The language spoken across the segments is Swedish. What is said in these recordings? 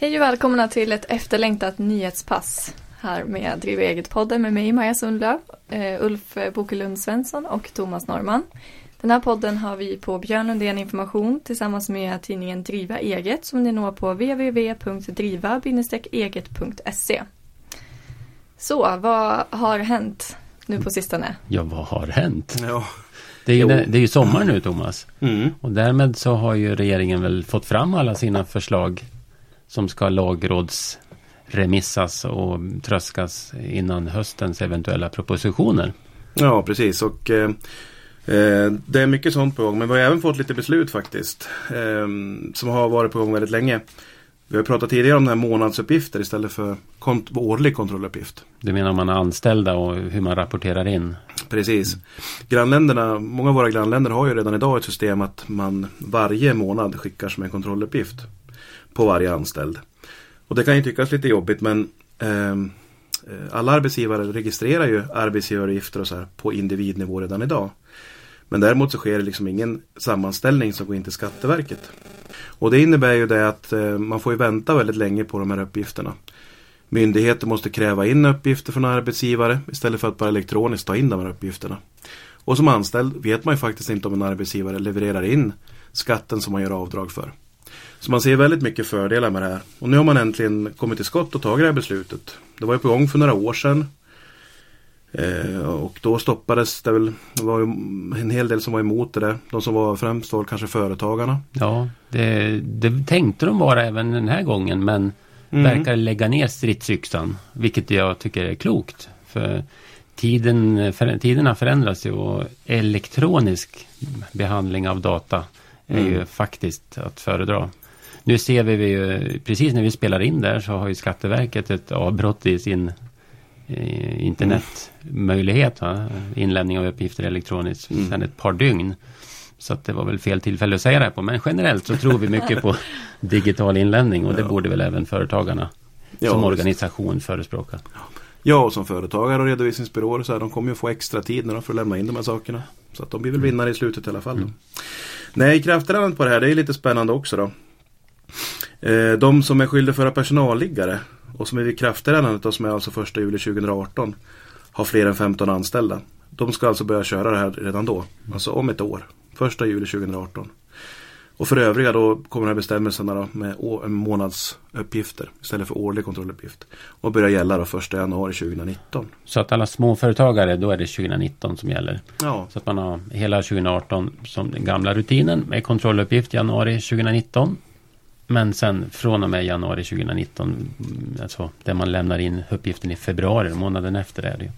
Hej och välkomna till ett efterlängtat nyhetspass här med Driva eget-podden med mig Maja Sundlöf, uh, Ulf Bokelund Svensson och Thomas Norman. Den här podden har vi på Björn Lundén Information tillsammans med tidningen Driva eget som ni når på www.driva-eget.se. Så, vad har hänt nu på sistone? Ja, vad har hänt? Ja. Det är, ju, det är ju sommar nu Thomas. Mm. Och därmed så har ju regeringen väl fått fram alla sina förslag som ska lagrådsremissas och tröskas innan höstens eventuella propositioner. Ja, precis. Och eh, eh, det är mycket sånt på gång. Men vi har även fått lite beslut faktiskt. Eh, som har varit på gång väldigt länge. Vi har pratat tidigare om den här månadsuppgifter istället för kont årlig kontrolluppgift. Du menar om man är anställda och hur man rapporterar in? Precis. Grannländerna, många av våra grannländer har ju redan idag ett system att man varje månad skickar som en kontrolluppgift på varje anställd. Och det kan ju tyckas lite jobbigt men ehm, eh, alla arbetsgivare registrerar ju arbetsgivaravgifter och så här på individnivå redan idag. Men däremot så sker det liksom ingen sammanställning som går in till Skatteverket. Och det innebär ju det att eh, man får ju vänta väldigt länge på de här uppgifterna. Myndigheter måste kräva in uppgifter från arbetsgivare istället för att bara elektroniskt ta in de här uppgifterna. Och som anställd vet man ju faktiskt inte om en arbetsgivare levererar in skatten som man gör avdrag för. Så man ser väldigt mycket fördelar med det här. Och nu har man äntligen kommit till skott och tagit det här beslutet. Det var ju på gång för några år sedan. Eh, och då stoppades det väl. Det var ju en hel del som var emot det där. De som var främst var kanske företagarna. Ja, det, det tänkte de vara även den här gången men Mm. verkar lägga ner stridsyxan. Vilket jag tycker är klokt. För tiden, för, tiderna förändras ju och elektronisk behandling av data är Mm. ju faktiskt att föredra. Nu ser vi ju, precis när vi spelar in där så har ju Skatteverket ett avbrott i sin eh, internetmöjlighet. Va? Inlämning av uppgifter elektroniskt Mm. sedan ett par dygn. Så att det var väl fel tillfälle att säga det här på. Men generellt så tror vi mycket på digital inlämning och det Ja. borde väl även företagarna Ja, som visst. organisation förespråka. Ja, och som företagare och redovisningsbyråer så här, de kommer ju få extra tid när de får lämna in de här sakerna. Så att de blir väl vinnare i slutet i alla fall. Mm. Nej, ikraftträdandet på det här det är lite spännande också då. Eh, de som är skyldiga för personalliggare och som är vid ikraftträdandet då, som är alltså 1 juli 2018 har fler än 15 anställda. De ska alltså börja köra det här redan då. Alltså om ett år. 1 juli 2018. Och för övriga då kommer de här bestämmelserna då med månadsuppgifter istället för årlig kontrolluppgift. Och börjar gälla då 1 januari 2019. Så att alla småföretagare, då är det 2019 som gäller. Ja, Så att man har hela 2018 som den gamla rutinen med kontrolluppgift januari 2019. Men sen från och med januari 2019, alltså där man lämnar in uppgiften i februari, månaden efter är det ju.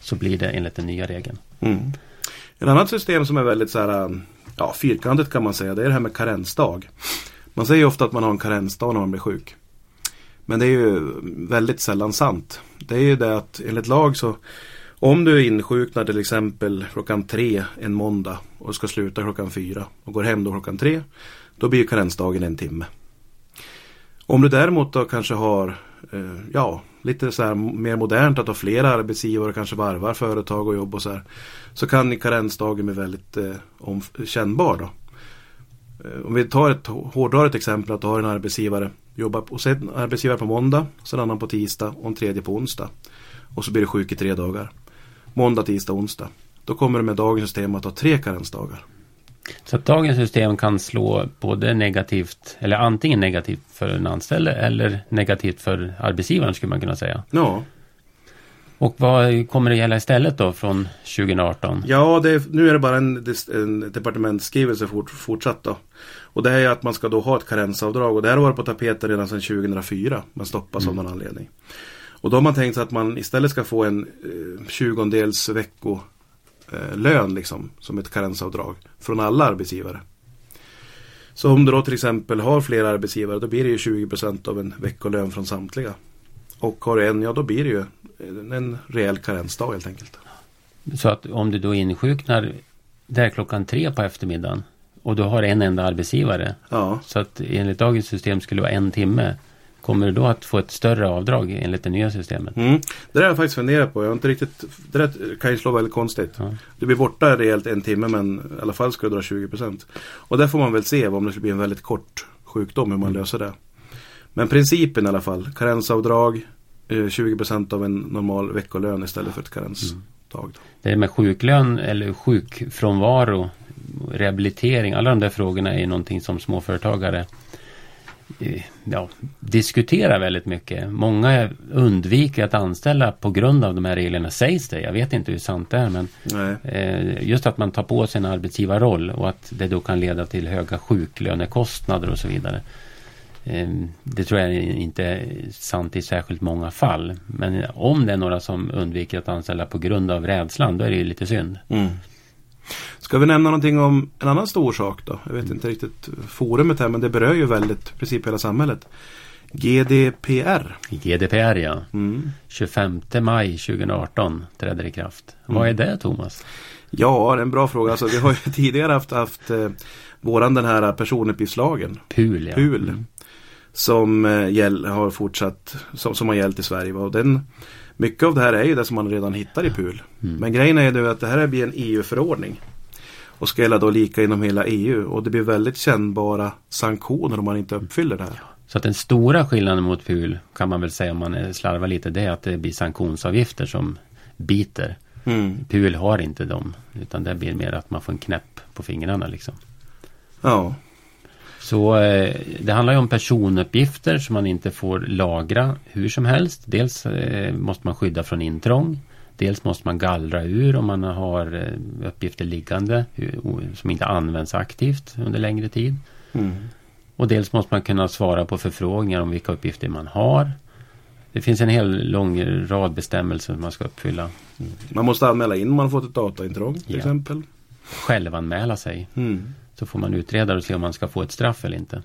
Så blir det enligt den nya regeln. Mm. Ett annat system som är väldigt så här, um, ja, fyrkantigt kan man säga, det är det här med karensdag. Man säger ju ofta att man har en karensdag när man blir sjuk. Men det är ju väldigt sällan sant. Det är ju det att enligt lag så om du är insjuknad till exempel klockan tre en måndag och ska sluta klockan fyra och går hem då klockan tre. Då blir ju karensdagen en timme. Om du däremot då kanske har eh, ja, lite så här mer modernt att ha flera arbetsgivare och kanske varvar företag och jobb och så här. Så kan karensdagen bli väldigt eh, om, kännbar då. Eh, Om vi tar ett hårdrar ett exempel att du har en arbetsgivare jobbar på, och en arbetsgivare på måndag, sen annan på tisdag och en tredje på onsdag. Och så blir du sjuk i tre dagar. Måndag, tisdag, onsdag. Då kommer du med dagens system att ha tre karensdagar. Så att dagens system kan slå både negativt, eller antingen negativt för den anställde eller negativt för arbetsgivaren skulle man kunna säga. Ja, Och vad kommer det gälla istället då från 2018? Ja, är, nu är det bara en, en departementsskrivelse fort, fortsatt då. Och det är att man ska då ha ett karensavdrag och det här har varit på tapeten redan sedan 2004 men stoppas av någon anledning. Och då har man tänkt sig att man istället ska få en eh, tjugondels vecko eh, lön liksom som ett karensavdrag från alla arbetsgivare. Så om du då till exempel har flera arbetsgivare då blir det ju 20% av en veckolön från samtliga. Och har du en, ja då blir det ju en, rejäl karensdag helt enkelt. Så att om du då insjuknar där klockan tre på eftermiddagen och du har en enda arbetsgivare. Ja. Så att enligt dagens system skulle det vara en timme. Kommer du då att få ett större avdrag enligt det nya systemet? Mm. Det där har jag faktiskt funderat på. Jag har inte riktigt, det där kan ju slå väldigt konstigt. Ja. Du blir borta rejält en timme men i alla fall ska du dra 20%. Och där får man väl se om det skulle bli en väldigt kort sjukdom hur man löser det. Men principen i alla fall, karensavdrag, eh, 20% av en normal veckolön istället för ett karensdag. Då. Det med sjuklön eller sjukfrånvaro, rehabilitering, alla de där frågorna är någonting som småföretagare eh, ja, diskuterar väldigt mycket. Många undviker att anställa på grund av de här reglerna sägs det. Jag vet inte hur sant det är men eh, just att man tar på sig en arbetsgivarroll och att det då kan leda till höga sjuklönekostnader och så vidare. Eh, det tror jag inte är sant i särskilt många fall. Men om det är några som undviker att anställa på grund av rädslan då är det ju lite synd. Mm. Ska vi nämna någonting om en annan stor sak då? Jag vet inte riktigt forumet här men det berör ju väldigt i princip hela samhället. GDPR. GDPR ja. Mm. 25 maj 2018 träder i kraft. Mm. Vad är det Thomas? Ja, det är en bra fråga. Alltså, vi har ju tidigare haft, haft eh, våran den här personuppgiftslagen. PUL ja. PUL. Mm. Som eh, gäll, har fortsatt, som, som har gällt i Sverige. Och den, mycket av det här är ju det som man redan hittar i PUL. Mm. Men grejen är ju att det här blir en EU-förordning. Och ska gälla då lika inom hela EU. Och det blir väldigt kännbara sanktioner om man inte uppfyller det här. Så att den stora skillnaden mot PUL kan man väl säga om man slarvar lite. Det är att det blir sanktionsavgifter som biter. Mm. PUL har inte dem. Utan det blir mer att man får en knäpp på fingrarna liksom. Ja. Så eh, det handlar ju om personuppgifter som man inte får lagra hur som helst. Dels eh, måste man skydda från intrång. Dels måste man gallra ur om man har eh, uppgifter liggande som inte används aktivt under längre tid. Mm. Och dels måste man kunna svara på förfrågningar om vilka uppgifter man har. Det finns en hel lång rad bestämmelser som man ska uppfylla. Mm. Man måste anmäla in om man fått ett dataintrång till ja. exempel. Självanmäla sig. Mm. Så får man utreda och se om man ska få ett straff eller inte.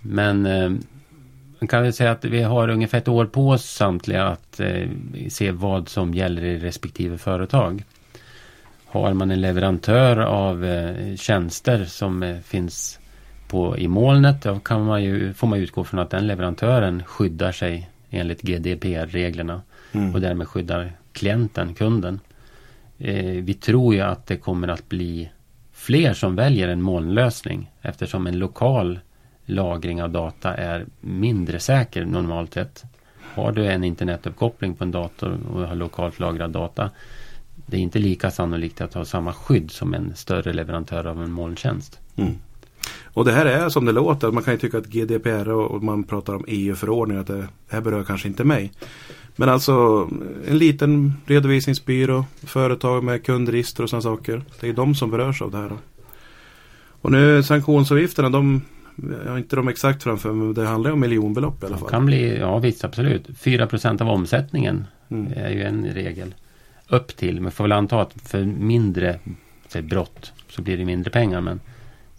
Men eh, man kan väl säga att vi har ungefär ett år på oss samtliga att eh, se vad som gäller i respektive företag. Har man en leverantör av eh, tjänster som eh, finns på, i molnet då kan man ju, får man utgå från att den leverantören skyddar sig enligt GDPR-reglerna mm. och därmed skyddar klienten, kunden. Eh, vi tror ju att det kommer att bli fler som väljer en molnlösning eftersom en lokal lagring av data är mindre säker normalt sett. Har du en internetuppkoppling på en dator och har lokalt lagrad data det är inte lika sannolikt att ha samma skydd som en större leverantör av en molntjänst. Mm. Och det här är som det låter. Man kan ju tycka att GDPR och man pratar om EU-förordningar att det här berör kanske inte mig. Men alltså en liten redovisningsbyrå, företag med kundregister och sådana saker. Det är de som berörs av det här. Då. Och nu sanktionsavgifterna, de jag har inte de exakt framför mig, men det handlar om miljonbelopp i alla fall. Det kan bli, ja visst absolut. 4 av omsättningen mm. är ju en regel. Upp till, men får väl anta att för mindre brott så blir det mindre pengar. Men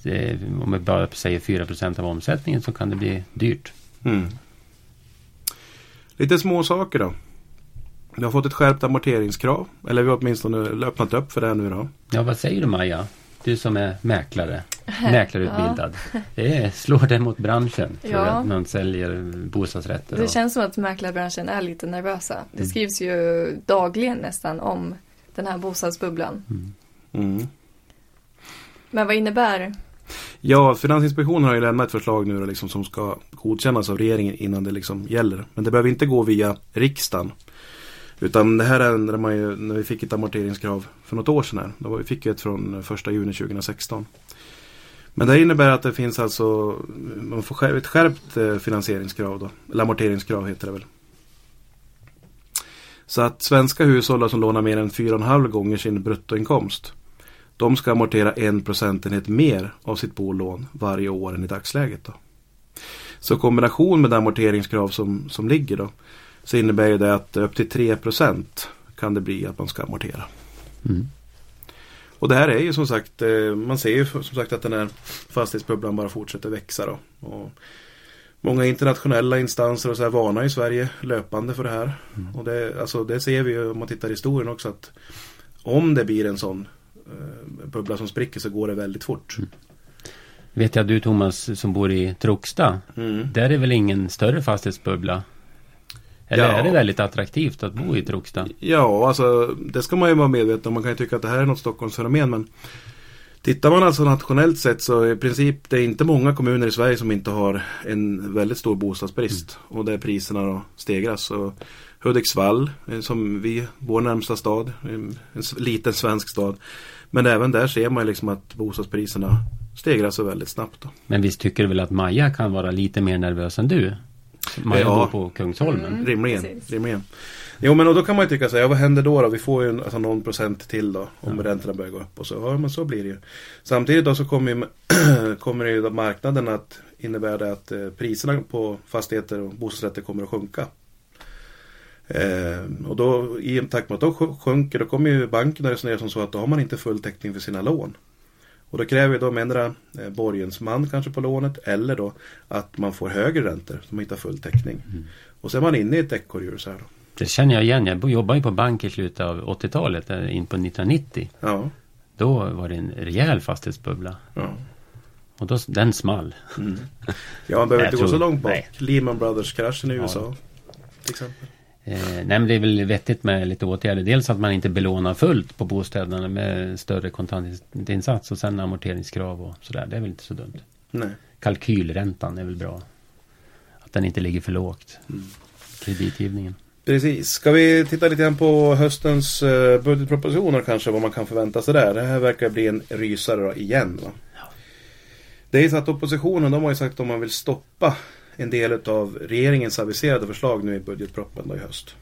det, om vi bara säger 4% av omsättningen så kan det bli dyrt. Mm. Lite små saker då. Vi har fått ett skärpt amorteringskrav. Eller vi har åtminstone öppnat upp för det nu då. Ja, vad säger du Maja? Du som är mäklare. Mäklarutbildad. ja. Det slår det mot branschen. För ja. att man säljer bostadsrätter. Det och... känns som att mäklarbranschen är lite nervösa. Det mm. skrivs ju dagligen nästan om den här bostadsbubblan. Mm. Mm. Men vad innebär Ja, Finansinspektionen har ju lämnat ett förslag nu då, liksom, som ska godkännas av regeringen innan det liksom gäller. Men det behöver inte gå via riksdagen. Utan det här ändrade man ju när vi fick ett amorteringskrav för något år sedan. Här. Då vi fick ett från 1 juni 2016. Men det innebär att det finns alltså man får ett skärpt eh, finansieringskrav då. Eller amorteringskrav heter det väl. Så att svenska hushåll som lånar mer än 4,5 gånger sin bruttoinkomst de ska amortera en procentenhet mer av sitt bolån varje år än i dagsläget. Då. Så i kombination med det amorteringskrav som, som ligger då så innebär det att upp till 3% kan det bli att man ska amortera. Mm. Och det här är ju som sagt, eh, man ser ju som sagt att den här fastighetsbubblan bara fortsätter växa då. Och många internationella instanser och så här varnar i Sverige löpande för det här. Mm. Och det, alltså, det ser vi ju om man tittar i historien också att om det blir en sån bubbla som spricker så går det väldigt fort. Mm. Vet jag du Thomas som bor i Troksta. Mm. Där är väl ingen större fastighetsbubbla? Eller ja. är det väldigt attraktivt att bo i Troksta? Ja, alltså det ska man ju vara medveten om. Man kan ju tycka att det här är något Stockholmsfenomen. Men Tittar man alltså nationellt sett så i princip det är inte många kommuner i Sverige som inte har en väldigt stor bostadsbrist mm. och där priserna då stegras. Och Hudiksvall eh, som vi, vår närmsta stad, en liten svensk stad. Men även där ser man liksom att bostadspriserna stegras så väldigt snabbt. Då. Men visst tycker du väl att Maja kan vara lite mer nervös än du? Maja ja. bor på Kungsholmen. Mm, rimligen, rimligen. Jo men och då kan man ju tycka så här, ja, vad händer då? då? Vi får ju en, alltså, någon procent till då om ja. räntorna börjar gå upp och så. Ja men så blir det ju. Samtidigt då så kommer, ju, kommer ju då marknaden att innebära att eh, priserna på fastigheter och bostadsrätter kommer att sjunka. Eh, och då i takt med att de sjunker då kommer ju banken att resonera som så att då har man inte full täckning för sina lån. Och då kräver de ändra eh, borgensman kanske på lånet eller då att man får högre räntor så man inte har full täckning. Mm. Och så är man inne i ett ekorrhjul så här då. Det känner jag igen. Jag jobbade ju på bank i slutet av 80-talet, eh, in på 1990. Ja. Då var det en rejäl fastighetsbubbla. Ja. Och då, den small. Mm. Ja, man behöver inte gå så långt bak. Nej. Lehman Brothers-kraschen i USA. Ja. Till exempel. Eh, nej det är väl vettigt med lite åtgärder. Dels att man inte belånar fullt på bostäderna med större kontantinsats och sen amorteringskrav och sådär. Det är väl inte så dumt. Nej. Kalkylräntan är väl bra. Att den inte ligger för lågt. Mm. Kreditgivningen. Precis. Ska vi titta lite grann på höstens eh, budgetpropositioner kanske, vad man kan förvänta sig där. Det här verkar bli en rysare då, igen. Va? Ja. Det är så att oppositionen, de har ju sagt att man vill stoppa en del av regeringens aviserade förslag nu i budgetproppen i höst.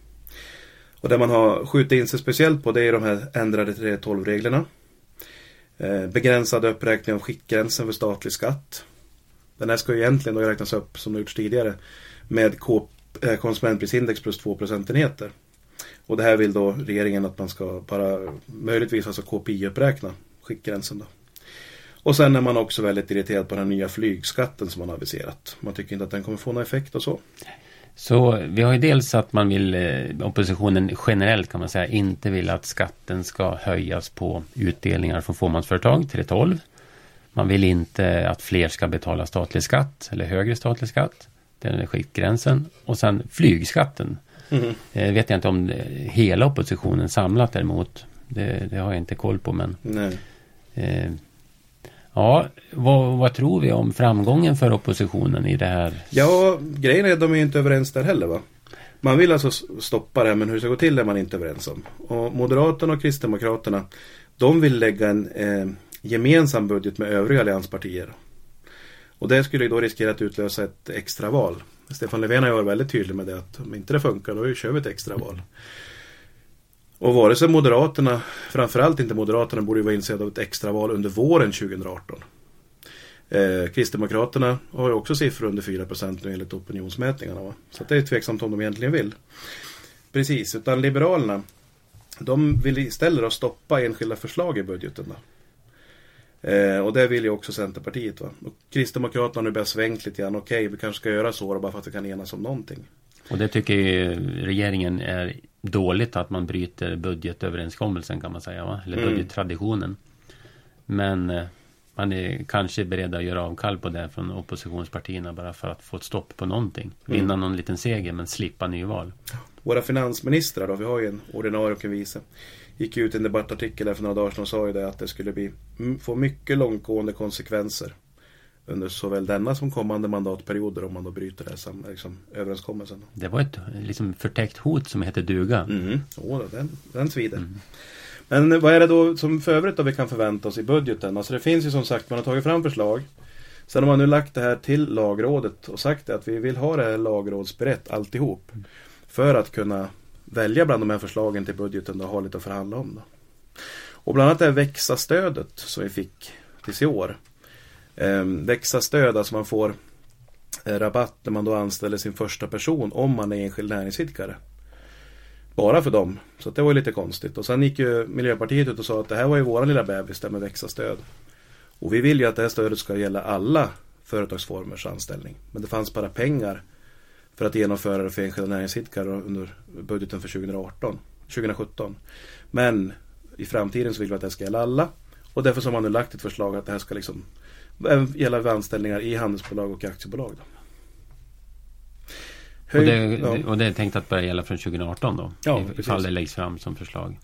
Och det man har skjutit in sig speciellt på det är de här ändrade 3.12-reglerna. Eh, begränsad uppräkning av skiktgränsen för statlig skatt. Den här ska ju egentligen då räknas upp som det gjorts tidigare med eh, konsumentprisindex plus 2 procentenheter. Och det här vill då regeringen att man ska bara möjligtvis alltså KPI-uppräkna skiktgränsen då. Och sen är man också väldigt irriterad på den nya flygskatten som man har aviserat. Man tycker inte att den kommer få någon effekt och så. Så vi har ju dels att man vill, eh, oppositionen generellt kan man säga, inte vill att skatten ska höjas på utdelningar från fåmansföretag till 12. Man vill inte att fler ska betala statlig skatt eller högre statlig skatt. Den är skiktgränsen. Och sen flygskatten. Mm. Eh, vet jag inte om hela oppositionen samlat däremot. Det, det har jag inte koll på men. Nej. Eh, Ja, vad, vad, tror vi om framgången för oppositionen i det här? Ja, grejen är att de är inte överens där heller va? Man vill alltså stoppa det här men hur det ska gå till är man inte överens om. Och Moderaterna och Kristdemokraterna de vill lägga en eh, gemensam budget med övriga allianspartier. Och det skulle då riskera att utlösa ett extraval. Stefan Löfven har varit väldigt tydlig med det att om inte det funkar då kör vi ett extraval. Och vare sig Moderaterna, framförallt inte Moderaterna, borde vara intresserade av ett extraval under våren 2018. Eh, Kristdemokraterna har ju också siffror under 4 nu enligt opinionsmätningarna. Va? Så det är tveksamt om de egentligen vill. Precis, utan Liberalerna de vill istället då stoppa enskilda förslag i budgeten. Då. Eh, och det vill ju också Centerpartiet. Va? Och Kristdemokraterna har nu börjat svängt lite grann. Okej, okay, vi kanske ska göra så bara för att vi kan enas om någonting. Och det tycker regeringen är dåligt att man bryter budgetöverenskommelsen kan man säga. Va? Eller mm. budgettraditionen. Men eh, man är kanske beredd att göra avkall på det från oppositionspartierna bara för att få ett stopp på någonting. Mm. Vinna mm. någon liten seger men slippa nyval. Våra finansministrar då, vi har ju en ordinarie och en vice. Gick ut i en debattartikel där för några dagar sedan och sa ju det att det skulle bli, få mycket långtgående konsekvenser under såväl denna som kommande mandatperioder om man då bryter det här liksom, överenskommelsen. Det var ett liksom, förtäckt hot som heter duga. Mm. Oh, den, den svider. Mm. Men vad är det då som för övrigt då vi kan förvänta oss i budgeten? Alltså det finns ju som sagt, man har tagit fram förslag. Sen har man nu lagt det här till lagrådet och sagt att vi vill ha det här lagrådsberett alltihop. Mm. För att kunna välja bland de här förslagen till budgeten och ha lite att förhandla om. Då. Och bland annat det här växa-stödet som vi fick tills i år eh, växa-stöd, alltså man får eh, rabatt när man då anställer sin första person om man är enskild näringsidkare. Bara för dem. Så det var ju lite konstigt. Och sen gick ju Miljöpartiet ut och sa att det här var ju våran lilla bebis det med växa-stöd. Och vi vill ju att det här stödet ska gälla alla företagsformers anställning. Men det fanns bara pengar för att genomföra det för enskilda näringsidkare under budgeten för 2018, 2017. Men i framtiden så vill vi att det ska gälla alla. Och därför så har man nu lagt ett förslag att det här ska liksom Även gälla vid anställningar i handelsbolag och aktiebolag. Då. Höj, och, det, ja. och det är tänkt att börja gälla från 2018 då? Ja, ifall det läggs fram som förslag.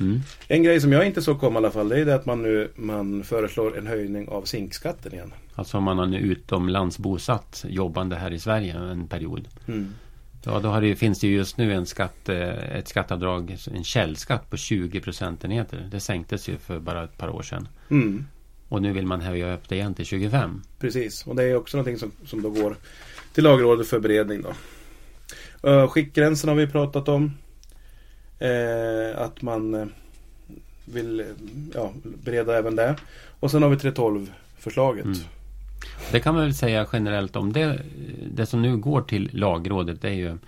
Mm. En grej som jag inte såg komma i alla fall det är det att man nu man föreslår en höjning av zinkskatten igen. Alltså om man har en utomlands bosatt jobbande här i Sverige en period. Mm. Ja, då har det, finns det ju just nu en skatt, eh, ett skatteavdrag, en källskatt på 20 procentenheter. Det sänktes ju för bara ett par år sedan. Mm. Och nu vill man höja upp det igen till 25. Precis, och det är också någonting som, som då går till lagrådet för beredning. Då. Uh, skiktgränsen har vi pratat om. Eh, att man eh, vill ja, bereda även det. Och sen har vi 312-förslaget. Mm. Det kan man väl säga generellt om det. Det som nu går till lagrådet det är ju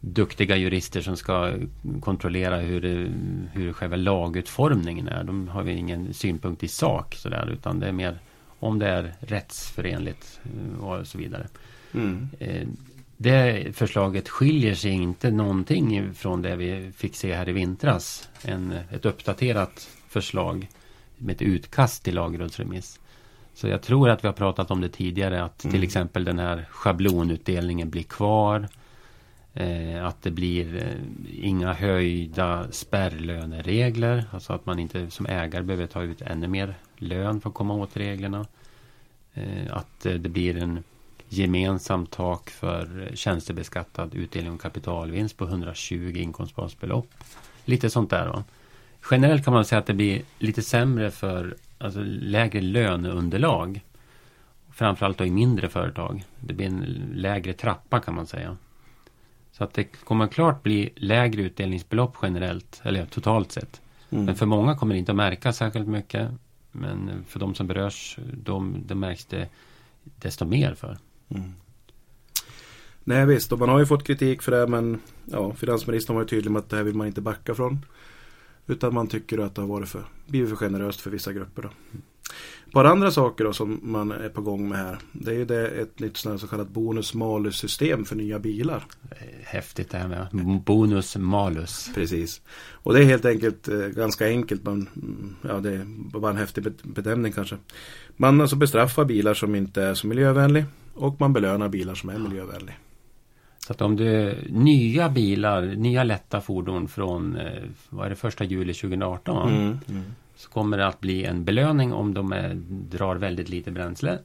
duktiga jurister som ska kontrollera hur, det, hur själva lagutformningen är. De har ju ingen synpunkt i sak sådär utan det är mer om det är rättsförenligt eh, och så vidare. Mm. Eh, det förslaget skiljer sig inte någonting från det vi fick se här i vintras. En, ett uppdaterat förslag med ett utkast till lagrådsremiss. Så jag tror att vi har pratat om det tidigare att Mm. till exempel den här schablonutdelningen blir kvar. Eh, att det blir eh, inga höjda spärrlöneregler. Alltså att man inte som ägare behöver ta ut ännu mer lön för att komma åt reglerna. Eh, att eh, det blir en gemensam tak för tjänstebeskattad utdelning och kapitalvinst på 120 inkomstbasbelopp. Lite sånt där. Va? Generellt kan man säga att det blir lite sämre för alltså lägre löneunderlag. Framförallt då i mindre företag. Det blir en lägre trappa kan man säga. Så att det kommer klart bli lägre utdelningsbelopp generellt, eller totalt sett. Mm. Men för många kommer det inte att märka särskilt mycket. Men för de som berörs, de, det märks det desto mer för. Mm. Nej visst, och man har ju fått kritik för det men ja, finansministern var ju tydlig med att det här vill man inte backa från. Utan man tycker att det har varit för, blivit för generöst för vissa grupper. Då. Ett par andra saker då som man är på gång med här. Det är ju det ett nytt så kallat bonus-malus-system för nya bilar. Häftigt det här med bonus malus. Precis. Och det är helt enkelt eh, ganska enkelt. Man, mm, ja, det är bara en häftig be- bedömning kanske. Man alltså bestraffar bilar som inte är så miljövänlig. Och man belönar bilar som är miljövänliga. Så att om du nya bilar, nya lätta fordon från eh, vad är det, första juli 2018 va? Mm. Så kommer det att bli en belöning om de är, drar väldigt lite bränsle.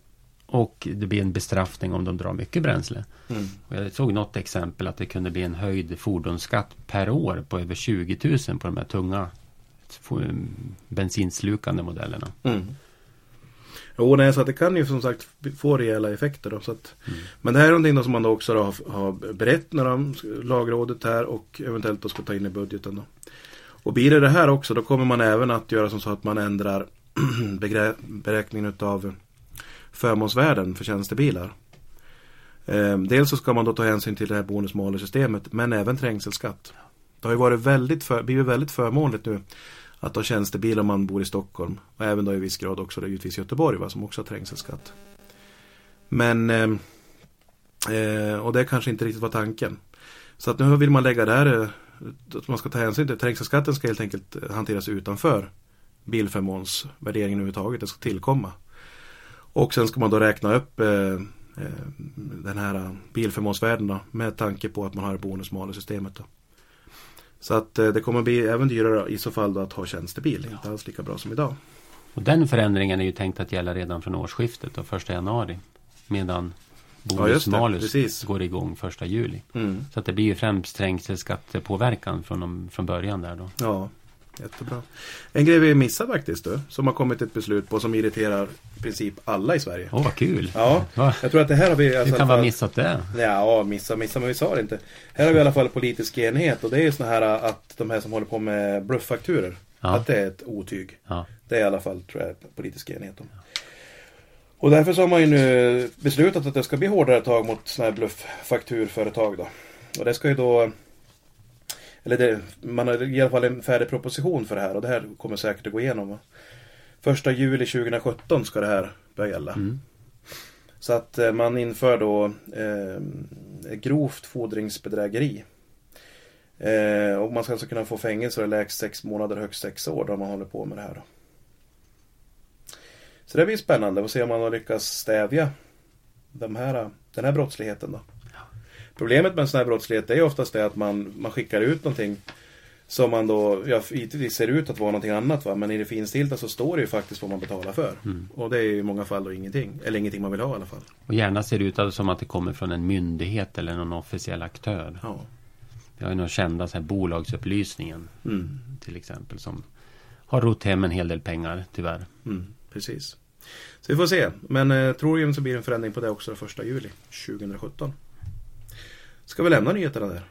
Och det blir en bestraffning om de drar mycket bränsle. Mm. Jag såg något exempel att det kunde bli en höjd fordonsskatt per år på över 20 000 på de här tunga f- bensinslukande modellerna. Mm. Jo, nej, så att det kan ju som sagt få rejäla effekter. Då, så att, Men det här är någonting som man då också då har, har berett när de, lagrådet här och eventuellt då ska ta in i budgeten. Då. Och blir det det här också då kommer man även att göra som så att man ändrar beräkningen utav förmånsvärden för tjänstebilar. Ehm, dels så ska man då ta hänsyn till det här bonus systemet men även trängselskatt. Det har ju varit väldigt för, blivit väldigt förmånligt nu att ha tjänstebil om man bor i Stockholm. Och även då i viss grad också i givetvis Göteborg va, som också har trängselskatt. Men ehm, eh, och det kanske inte riktigt var tanken. Så att nu vill man lägga det här eh, att man ska ta hänsyn till trängselskatten ska helt enkelt eh, hanteras utanför bilförmånsvärderingen överhuvudtaget. Det ska tillkomma. Och sen ska man då räkna upp eh, eh, den här eh, bilförmånsvärdena med tanke på att man har bonus-malus-systemet. Så att det kommer bli även dyrare i så fall att ha tjänstebil. Inte alls lika bra som idag. Och den förändringen är ju tänkt att gälla redan från årsskiftet och första januari. Medan Ja, bonus det. malus Precis. går igång första juli. Mm. Så att det blir ju främst trängselskattepåverkan från, de, från början där då. Ja, jättebra. En grej vi missar faktiskt då, som har kommit ett beslut på som irriterar i princip alla i Sverige. Åh vad kul! Ja, Va? jag tror att det här har vi... Alltså, Hur kan man fall- missat det? Ja, missa, missa, men vi sa det inte. Här har vi i alla fall politisk enighet och det är ju såna här att de här som håller på med blufffakturer. Ja. Att det är ett otyg. Ja. Det är i alla fall tror jag politisk enighet om. Och därför så har man ju nu beslutat att det ska bli hårdare tag mot sådana här blufffakturföretag då. Och det ska ju då eller det, man har i alla fall en färdig proposition för det här och det här kommer säkert att gå igenom. Första juli 2017 ska det här börja gälla. Mm. Så att eh, man inför då eh, grovt fordringsbedrägeri. Eh, och man ska alltså kunna få fängelse lägst sex månader, högst sex år då man håller på med det här. Då. Så det blir spännande att se om man har lyckats stävja de här, den här brottsligheten. Då. Problemet med en sån här brottslighet är ju oftast det att man, man skickar ut någonting Som man då, ja givetvis ser ut att vara någonting annat va. Men i det finstilta så står det ju faktiskt vad man betalar för. Mm. Och det är ju i många fall då ingenting. Eller ingenting man vill ha i alla fall. Och gärna ser det ut som att det kommer från en myndighet eller någon officiell aktör. Ja. Vi har ju några kända så här bolagsupplysningen Mm. till exempel som har rott hem en hel del pengar tyvärr. Mm, precis. Så vi får se. Men eh, troligen så blir det en förändring på det också den första juli 2017. Ska vi lämna nyheterna där?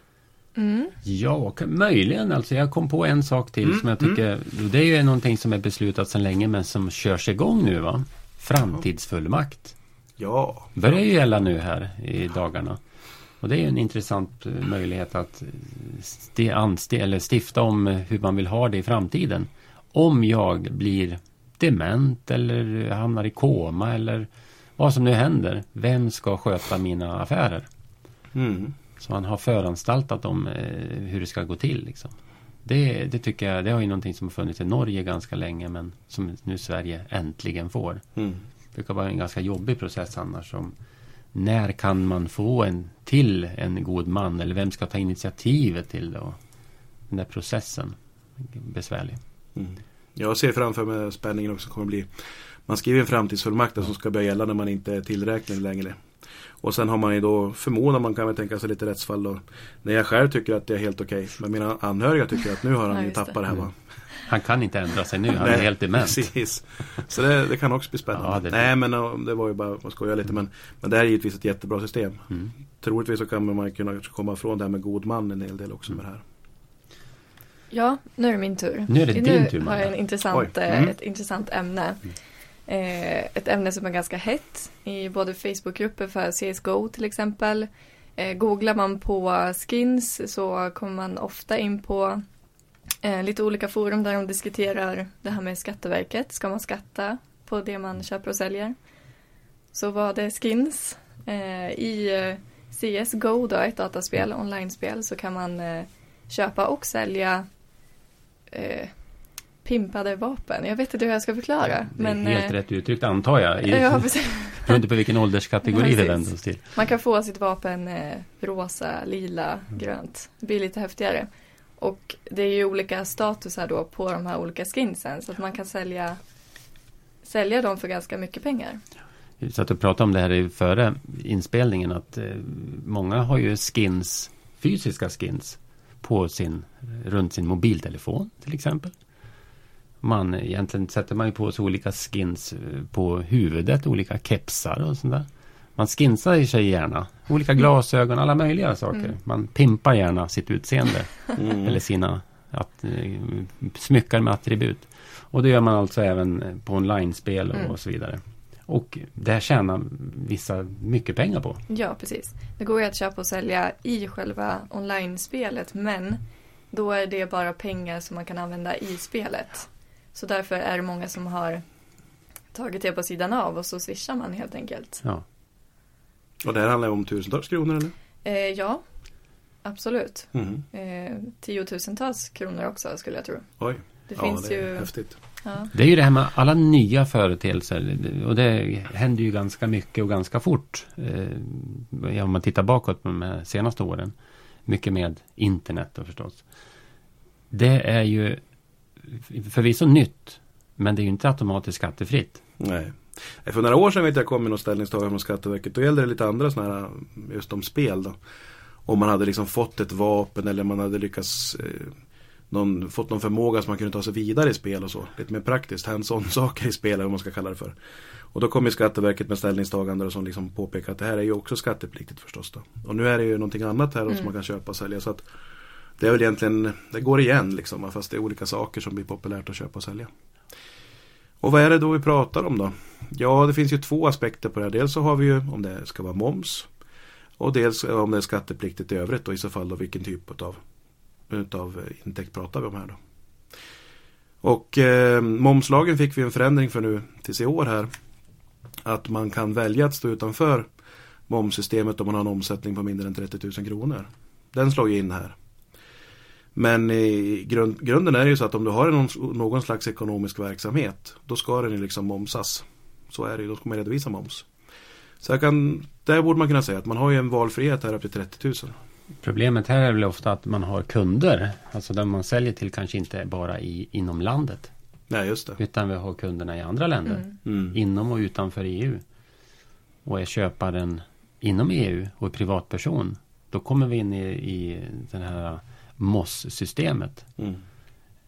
Mm. Ja, möjligen alltså. Jag kom på en sak till Mm, som jag tycker, det är ju någonting som är beslutat sedan länge men som körs igång nu va? Framtidsfullmakt. Ja. Börjar ju gälla nu här i dagarna. Och det är ju en intressant eh, möjlighet att eh, sti, eller stifta om eh, hur man vill ha det i framtiden. Om jag blir dement eller hamnar i koma eller vad som nu händer. Vem ska sköta mina affärer? Mm. Så man har föranstaltat om eh, hur det ska gå till. Liksom. Det, det tycker jag, det har ju någonting som har funnits i Norge ganska länge men som nu Sverige äntligen får. Mm. Det brukar vara en ganska jobbig process annars. Om när kan man få en till en god man eller vem ska ta initiativet till det? Och den där processen. Besvärlig. Mm. Jag ser framför mig spänningen också kommer bli Man skriver en framtidsfullmakt som ska börja gälla när man inte är tillräknelig längre. Och sen har man ju då förmodar man kan väl tänka sig lite rättsfall då. När jag själv tycker att det är helt okej. Men mina anhöriga tycker att nu har han Ja, ju det. tappat det här va. Han kan inte ändra sig nu, han är Nej, helt dement. Precis. Så det, det kan också bli spännande. Ja, det- Nej men det var ju bara att skoja lite. Men, men det här är givetvis ett jättebra system. Mm. Troligtvis så kan man kunna komma ifrån det här med god man en hel del också med det här. Ja, nu är det min tur. Nu är det din tur, Nu har jag en intressant, eh, Mm. ett intressant ämne. Eh, ett ämne som är ganska hett i både Facebookgrupper för CSGO till exempel. Eh, googlar man på skins så kommer man ofta in på eh, lite olika forum där de diskuterar det här med Skatteverket. Ska man skatta på det man köper och säljer? Så var det skins. Eh, I eh, CSGO då, ett dataspel, online-spel, så kan man eh, köpa och sälja eh, pimpade vapen. Jag vet inte hur jag ska förklara. Det är men, helt eh, rätt uttryckt antar jag. I, Ja, beroende på vilken ålderskategori det vänder oss till. Man kan få sitt vapen eh, rosa, lila, Mm. grönt. Det blir lite häftigare. Och det är ju olika statusar då på de här olika skinsen. Så att man kan sälja, sälja dem för ganska mycket pengar. Vi satt och pratade om det här i före inspelningen att eh, många har ju skins, fysiska skins på sin, runt sin mobiltelefon till exempel. Man, egentligen sätter man ju på sig olika skins eh, på huvudet, olika kepsar och sånt där. Man skinsar sig gärna. Olika glasögon, alla möjliga saker. Mm. Man pimpar gärna sitt utseende. Mm. Eller sina att, eh, smyckar med attribut. Och det gör man alltså även eh, på online-spel och, Mm. och så vidare. Och det här tjänar vissa mycket pengar på. Ja, precis. Det går ju att köpa och sälja i själva online-spelet. Men då är det bara pengar som man kan använda i spelet. Så därför är det många som har tagit det på sidan av och så swishar man helt enkelt. Ja. Och det här handlar om tusentals kronor eller? Eh, ja, absolut. Mm. Eh, tiotusentals kronor också skulle jag tro. Oj. Det ja, finns det är ju... häftigt. Ja, Det är ju det här med alla nya företeelser. Och det händer ju ganska mycket och ganska fort. Eh, om man tittar bakåt på de senaste åren. Mycket med internet då förstås. Det är ju förvisso nytt. Men det är ju inte automatiskt skattefritt. Nej. Nej, För några år sedan vet jag kom med något ställningstagande från Skatteverket. Då gällde det lite andra sådana här just om spel då. Om man hade liksom fått ett vapen eller man hade lyckats eh, någon, fått någon förmåga som man kunde ta sig vidare i spel och så. Lite mer praktiskt, hands-on saker i spel eller vad man ska kalla det för. Och då kom ju Skatteverket med ställningstagande som liksom påpekar att det här är ju också skattepliktigt förstås då. Och nu är det ju någonting annat här då som Mm. man kan köpa och sälja. Så att det är väl egentligen, det går igen liksom. Fast det är olika saker som blir populärt att köpa och sälja. Och vad är det då vi pratar om då? Ja, det finns ju två aspekter på det här. Dels så har vi ju om det ska vara moms. Och dels om det är skattepliktigt i övrigt och i så fall då vilken typ av utav intäkt pratar vi om här då. Och eh, momslagen fick vi en förändring för nu tills i år här. Att man kan välja att stå utanför momssystemet om man har en omsättning på mindre än 30 000 kronor. Den slår ju in här. Men i grund, grunden är ju så att om du har någon, någon slags ekonomisk verksamhet då ska den ju liksom momsas. Så är det ju, då ska man redovisa moms. Så jag kan, där borde man kunna säga att man har ju en valfrihet här upp till 30 000. Problemet här är väl ofta att man har kunder. Alltså där man säljer till kanske inte bara i, inom landet. Nej, just det. Utan vi har kunderna i andra länder. Mm. Mm. Inom och utanför EU. Och är köparen inom EU och är privatperson. Då kommer vi in i, i den här MOS-systemet. Mm.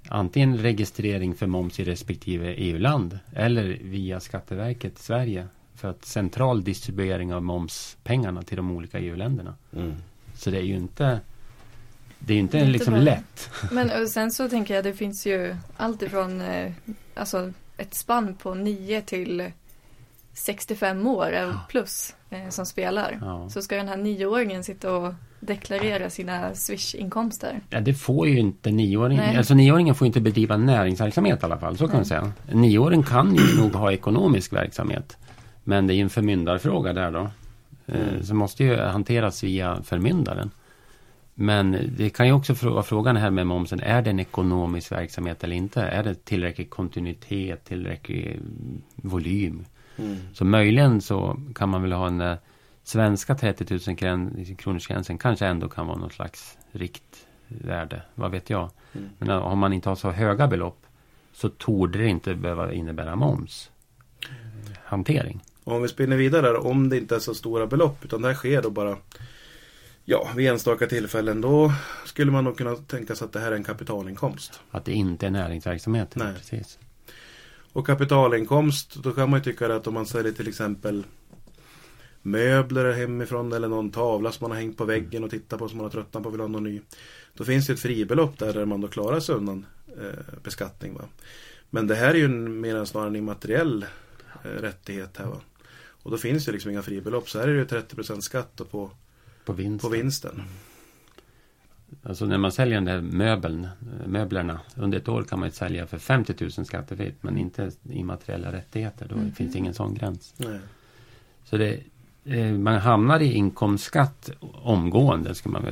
Antingen registrering för moms i respektive EU-land. Eller via Skatteverket Sverige. För att central distribuering av momspengarna till de olika EU-länderna. Mm. Så det är ju inte Det är ju inte inte liksom bra. lätt. Men sen så tänker jag det finns ju allt ifrån eh, alltså ett spann på 9 till 65 år plus eh, som spelar. Ja. Så ska den här nioåringen sitta och deklarera sina Swish-inkomster. Ja, det får ju inte nioåringen. Nej. Alltså nioåringen får inte bedriva näringsverksamhet i alla fall. Så kan man säga. En nioåring kan ju nog ha ekonomisk verksamhet. Men det är ju en förmyndarfråga där då. Eh, Mm. Så måste ju hanteras via förmyndaren. Men det kan ju också vara frågan här med momsen. Är det en ekonomisk verksamhet eller inte? Är det tillräcklig kontinuitet, tillräcklig mm, volym? Mm. Så möjligen så kan man väl ha en svenska 30 000 kron- kronors gränsen kanske ändå kan vara något slags riktvärde. Vad vet jag. Mm. Men om man inte har så höga belopp så torde det inte behöva innebära moms. eh, Hantering. Och om vi spinner vidare där, om det inte är så stora belopp utan det här sker då bara Ja, vid enstaka tillfällen då skulle man nog kunna tänka sig att det här är en kapitalinkomst. Att det inte är näringsverksamhet. Nej. Precis. Och kapitalinkomst, då kan man ju tycka att om man säljer till exempel möbler hemifrån eller någon tavla som man har hängt på väggen och tittat på som man har tröttnat på och vill ha någon ny. Då finns det ett fribelopp där, där man då klarar sig undan eh, beskattning. Va? Men det här är ju mer än snarare en immateriell eh, rättighet här. Va? Och då finns det liksom inga fribelopp. Så här är det ju 30% skatt på, På vinst. på vinsten. Alltså när man säljer den där möbeln, eh, möblerna. Under ett år kan man ju sälja för 50 000 skattefritt. Men inte immateriella rättigheter. Då Mhm. finns det ingen sån gräns. Nej. Så det, eh, man hamnar i inkomstskatt omgående, ska man,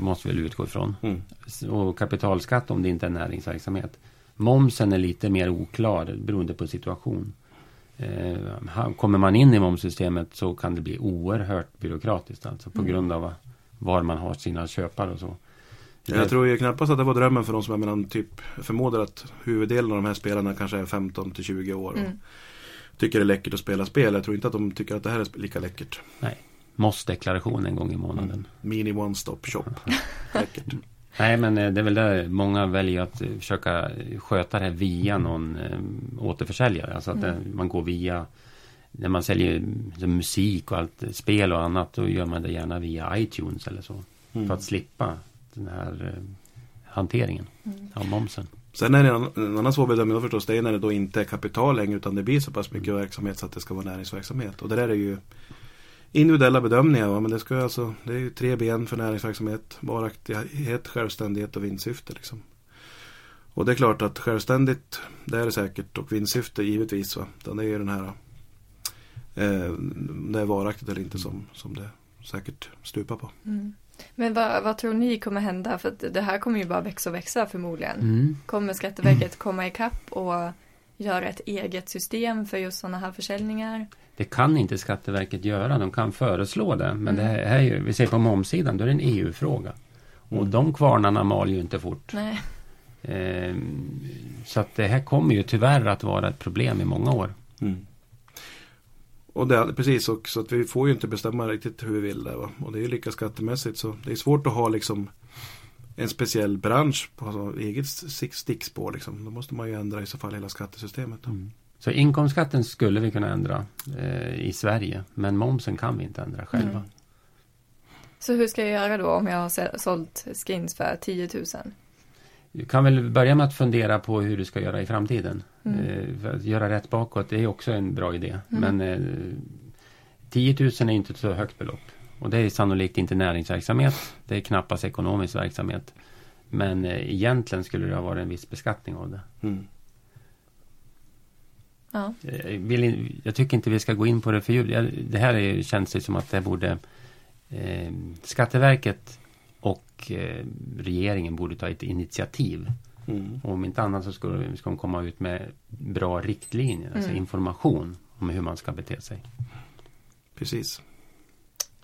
måste väl utgå ifrån. Mm. Och kapitalskatt om det inte är näringsverksamhet. Momsen är lite mer oklar beroende på situation. Eh, kommer man in i momssystemet så kan det bli oerhört byråkratiskt. Alltså på Mm. grund av var man har sina köpare och så. Jag tror ju knappast att det var drömmen för de som är mellan typ förmodar att huvuddelen av de här spelarna kanske är 15 till 20 år. Och Mm. Tycker det är läckert att spela spel. Jag tror inte att de tycker att det här är lika läckert. Måste-deklaration en gång i månaden. Mini one stop shop. läckert. Nej men eh, det är väl där många väljer att eh, försöka sköta det här via någon eh, återförsäljare. Alltså att Mm. eh, man går via när man säljer eh, musik och allt, eh, spel och annat då gör man det gärna via iTunes eller så. För Mm. att slippa den här eh, hanteringen Mm. av momsen. Sen är det en, annan- en annan svår bedömning då förstås. Det är när det då inte är kapital längre utan det blir så pass mycket verksamhet så att det ska vara näringsverksamhet. Och det där är ju individuella bedömningar. Va? Men det, ska alltså, det är ju tre ben för näringsverksamhet. Varaktighet, självständighet och vinstsyfte. Liksom. Och det är klart att självständigt, det är det säkert. Och vinstsyfte givetvis. Va? Det är ju den här eh, det är varaktigt eller inte som, som det säkert stupar på. Mm. Men vad, vad tror ni kommer hända? För det här kommer ju bara växa och växa förmodligen. Mm. Kommer Skatteverket komma ikapp och göra ett eget system för just sådana här försäljningar? Det kan inte Skatteverket göra. De kan föreslå det. Men Mm. det här är ju, vi ser på momssidan, då är det en EU-fråga. Och Mm. de kvarnarna mal ju inte fort. Nej. Ehm, så att det här kommer ju tyvärr att vara ett problem i många år. Mm. Och det, är- precis, och, så att vi får ju inte bestämma riktigt hur vi vill där. Va? Och det är ju lika skattemässigt så det är svårt att ha liksom en speciell bransch på alltså, eget stick- stickspår. Liksom. Då måste man ju ändra i så fall hela skattesystemet. Då. Så inkomstskatten skulle vi kunna ändra eh, i Sverige. Men momsen kan vi inte ändra själva. Mm. Så hur ska jag göra då om jag har sålt skins för 10 000? Du kan väl börja med att fundera på hur du ska göra i framtiden. Mm. Eh, för att göra rätt bakåt, det är också en bra idé. Mm. Men eh, 10 000 är inte ett så högt belopp. Och det är sannolikt inte näringsverksamhet. Det är knappast ekonomisk verksamhet. Men eh, egentligen skulle det ha varit en viss beskattning av det. Mm. Ja. Eh, Jag, vill, jag tycker inte vi ska gå in på det för djupt. Jag- Det här är, känns det som att det borde eh, Skatteverket och eh, regeringen borde ta ett initiativ. Mm. Och om inte annat så ska, ska de komma ut med bra riktlinjer, alltså Mm. information om hur man ska bete sig. Precis.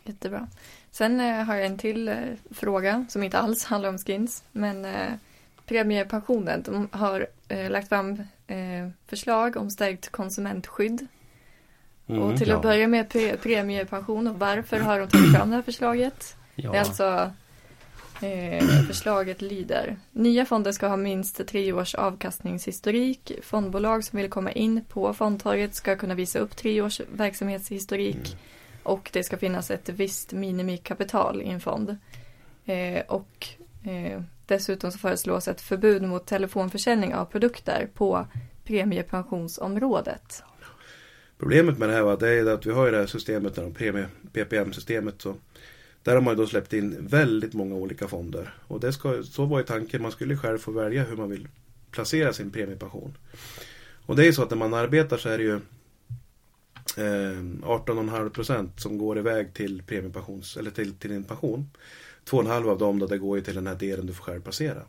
Jättebra. Sen eh, har jag en till eh, fråga som inte alls handlar om skins. Men eh, Premiepensionen de har lagt fram förslag om stärkt konsumentskydd. Mm, och till ja. att börja med pre premiepension och varför har de tagit fram det här förslaget? Ja, Det är alltså förslaget lyder. Nya fonder ska ha minst tre års avkastningshistorik. Fondbolag som vill komma in på fondtorget ska kunna visa upp tre års verksamhetshistorik. Och det ska finnas ett visst minimikapital i en fond. Eh, och eh, dessutom så föreslås ett förbud mot telefonförsäljning av produkter på premiepensionsområdet. Problemet med det här va, det är att vi har ju det här systemet, det här premie, PPM-systemet. Så där har man ju då släppt in väldigt många olika fonder. Och det ska, så var ju tanken, man skulle själv få välja hur man vill placera sin premiepension. Och det är ju så att när man arbetar så är det ju eh, 18,5 procent som går iväg till premiepensions, eller till, till din pension. 2,5 av dem då, det går ju till den här delen du får själv placera.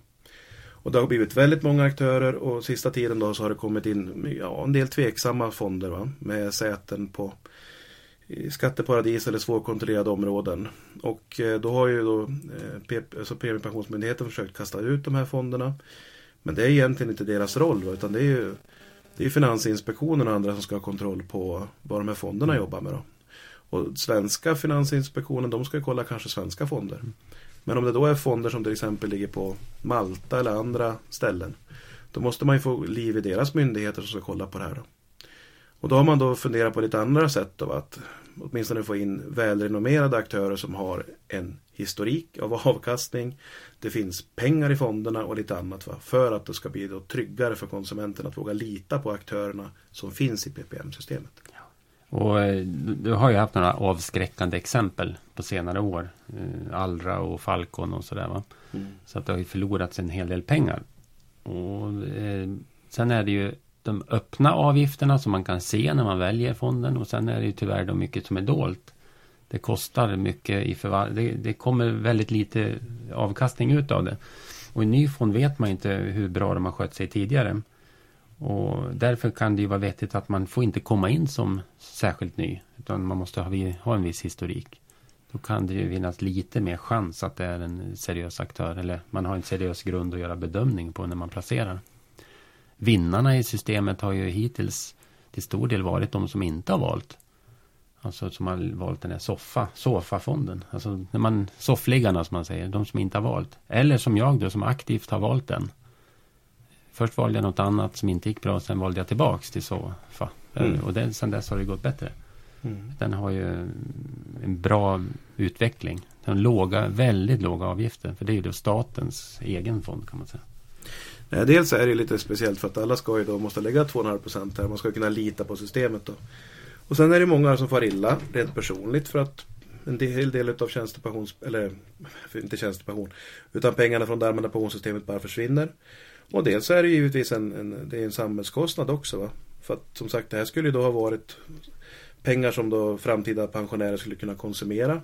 Och det har blivit väldigt många aktörer och sista tiden då så har det kommit in ja, en del tveksamma fonder va? med säten på skatteparadis eller svårkontrollerade områden. Och eh, då har ju då eh, alltså Premiepensionsmyndigheten försökt kasta ut de här fonderna. Men det är egentligen inte deras roll va? utan det är ju det är Finansinspektionen och andra som ska ha kontroll på vad de här fonderna jobbar med. Då. Och svenska Finansinspektionen de ska ju kolla kanske svenska fonder. Men om det då är fonder som till exempel ligger på Malta eller andra ställen. Då måste man ju få liv i deras myndigheter som ska kolla på det här. Då. Och då har man då funderat på lite andra sätt av att åtminstone få in välrenommerade aktörer som har en historik av avkastning. Det finns pengar i fonderna och lite annat va? för att det ska bli då tryggare för konsumenten att våga lita på aktörerna som finns i PPM-systemet. Och eh, du har ju haft några avskräckande exempel på senare år. Eh, Allra och Falcon och sådär va. Så att det har ju förlorats en hel del pengar. Och eh, sen är det ju de öppna avgifterna som man kan se när man väljer fonden. Och sen är det ju tyvärr då mycket som är dolt. Det kostar mycket i förvaltning. det, det kommer väldigt lite avkastning ut av det. Och i ny fond vet man inte hur bra de har skött sig tidigare. Och därför kan det ju vara vettigt att man får inte komma in som särskilt ny. Utan man måste ha, ha en viss historik. Då kan det ju finnas lite mer chans att det är en seriös aktör. Eller man har en seriös grund att göra bedömning på när man placerar. Vinnarna i systemet har ju hittills till stor del varit de som inte har valt. Alltså som har valt den här soffa, sofafonden. Alltså när man, soffliggarna som man säger, de som inte har valt. Eller som jag då som aktivt har valt den. Först valde jag något annat som inte gick bra, sen valde jag tillbaks till soffa. Mm. Och den, sen dess har det gått bättre. Mm. Den har ju en bra utveckling. Den har låga, väldigt låga avgifter. För det är ju då statens egen fond kan man säga. Eh, dels är det lite speciellt för att alla ska ju då måste lägga 2,5% här. Man ska kunna lita på systemet då. Och sen är det många som far illa rent personligt för att en hel del av tjänstepensions, eller inte tjänstepension, utan pengarna från det allmänna pensionssystemet bara försvinner. Och dels är det givetvis en, en, det är en samhällskostnad också. Va? För att som sagt det här skulle ju då ha varit pengar som då framtida pensionärer skulle kunna konsumera.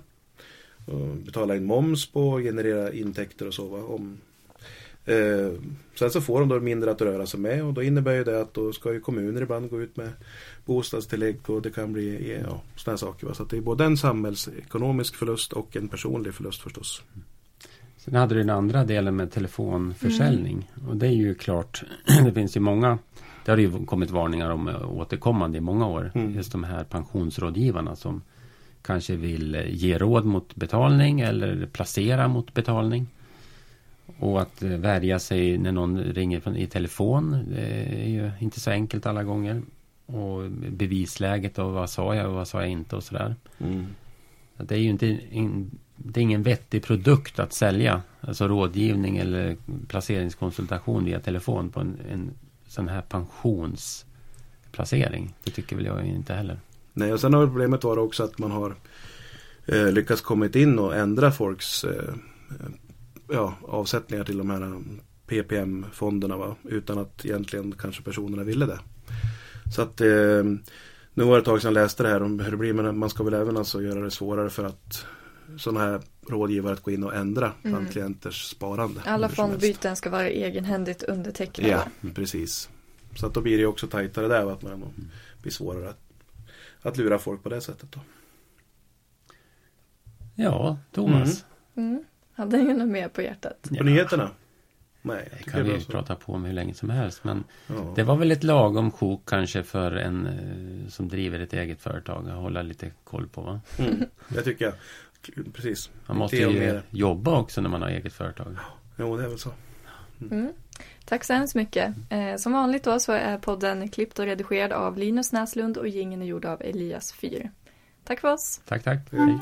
Och betala in moms på, generera intäkter och så. Va? Om, eh, sen så får de då mindre att röra sig med och då innebär ju det att då ska ju kommuner ibland gå ut med bostadstillägg och det kan bli ja, sådana saker. Va? Så det är både en samhällsekonomisk förlust och en personlig förlust förstås. Sen hade du den andra delen med telefonförsäljning. Och det är ju klart, det finns ju många, det har ju kommit varningar om återkommande i många år. Mm. Just de här pensionsrådgivarna som kanske vill ge råd mot betalning eller placera mot betalning. Och att eh, värja sig när någon ringer i telefon. Det är ju inte så enkelt alla gånger. Och bevisläget och vad sa jag och vad sa jag inte och sådär. Att Det är ju inte in, det är ingen vettig produkt att sälja. Alltså rådgivning eller placeringskonsultation via telefon på en, en sån här pensionsplacering. Det tycker väl jag inte heller. Nej, och sen har problemet varit också att man har eh, lyckats kommit in och ändra folks eh, ja, avsättningar till de här eh, PPM-fonderna va? utan att egentligen kanske personerna ville det. Så att eh, nu var det ett tag sedan jag läste det här om hur det blir men man ska väl även alltså göra det svårare för att sådana här rådgivare att gå in och ändra bland Mm. klienters sparande. Alla fondbyten ska vara egenhändigt undertecknade. Ja, precis. Så att då blir det också tajtare där va? att man blir svårare att, att lura folk på det sättet. Då. Ja, Thomas. Mm. Hade ni något mer på hjärtat? På Ja. nyheterna? Nej, jag Det kan det vi ju prata på om hur länge som helst. Men Ja. det var väl ett lagom sjok kanske för en eh, som driver ett eget företag att hålla lite koll på. Va? Mm, jag tycker jag. Precis. Man måste Det ju mer. jobba också när man har eget företag. Jo, det är väl så. Mm. Tack så hemskt mycket. Eh, som vanligt då så är podden klippt och redigerad av Linus Näslund och gingen är gjord av Elias Fyr. Tack för oss. Tack, tack. Hej.